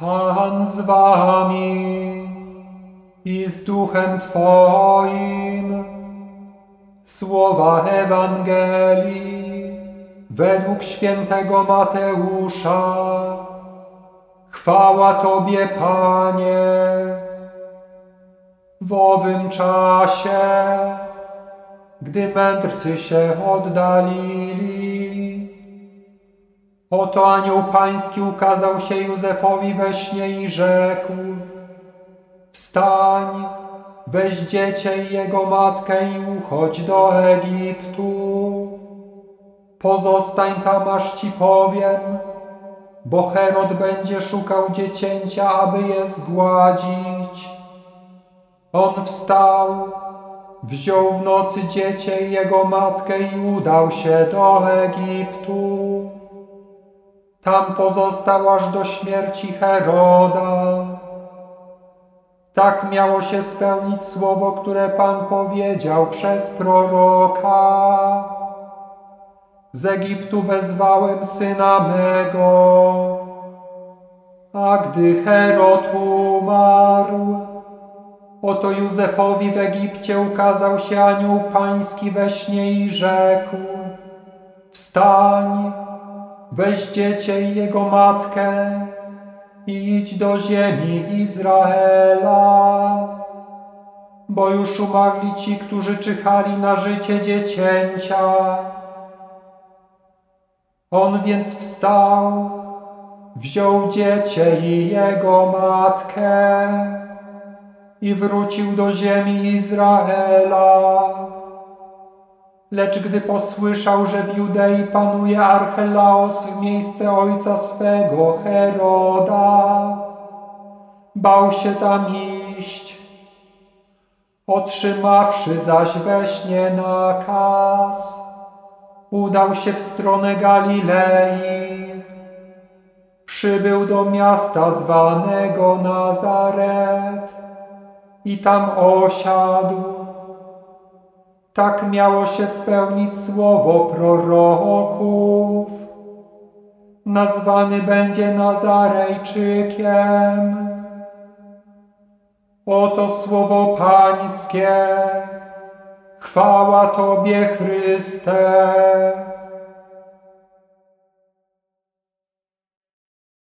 Pan z wami i z duchem Twoim. Słowa Ewangelii według świętego Mateusza. Chwała Tobie, Panie. W owym czasie, gdy mędrcy się oddalili, Oto anioł pański ukazał się Józefowi we śnie i rzekł Wstań, weź dziecię i jego matkę i uchodź do Egiptu. Pozostań tam, aż ci powiem, bo Herod będzie szukał dziecięcia, aby je zgładzić. On wstał, wziął w nocy dziecię i jego matkę i udał się do Egiptu. Tam pozostał aż do śmierci Heroda. Tak miało się spełnić słowo, które Pan powiedział przez proroka. Z Egiptu wezwałem syna mego. A gdy Herod umarł, oto Józefowi w Egipcie ukazał się anioł pański we śnie i rzekł: Wstań, weź dziecię i jego matkę i idź do ziemi Izraela, bo już umarli ci, którzy czyhali na życie dziecięcia. On więc wstał, wziął dziecię i jego matkę i wrócił do ziemi Izraela. Lecz gdy posłyszał, że w Judei panuje Archelaos w miejsce ojca swego, Heroda, bał się tam iść. Otrzymawszy zaś we śnie nakaz, udał się w stronę Galilei. Przybył do miasta zwanego Nazaret i tam osiadł tak miało się spełnić słowo proroków. Nazwany będzie Nazarejczykiem. Oto słowo Pańskie. Chwała Tobie, Chryste.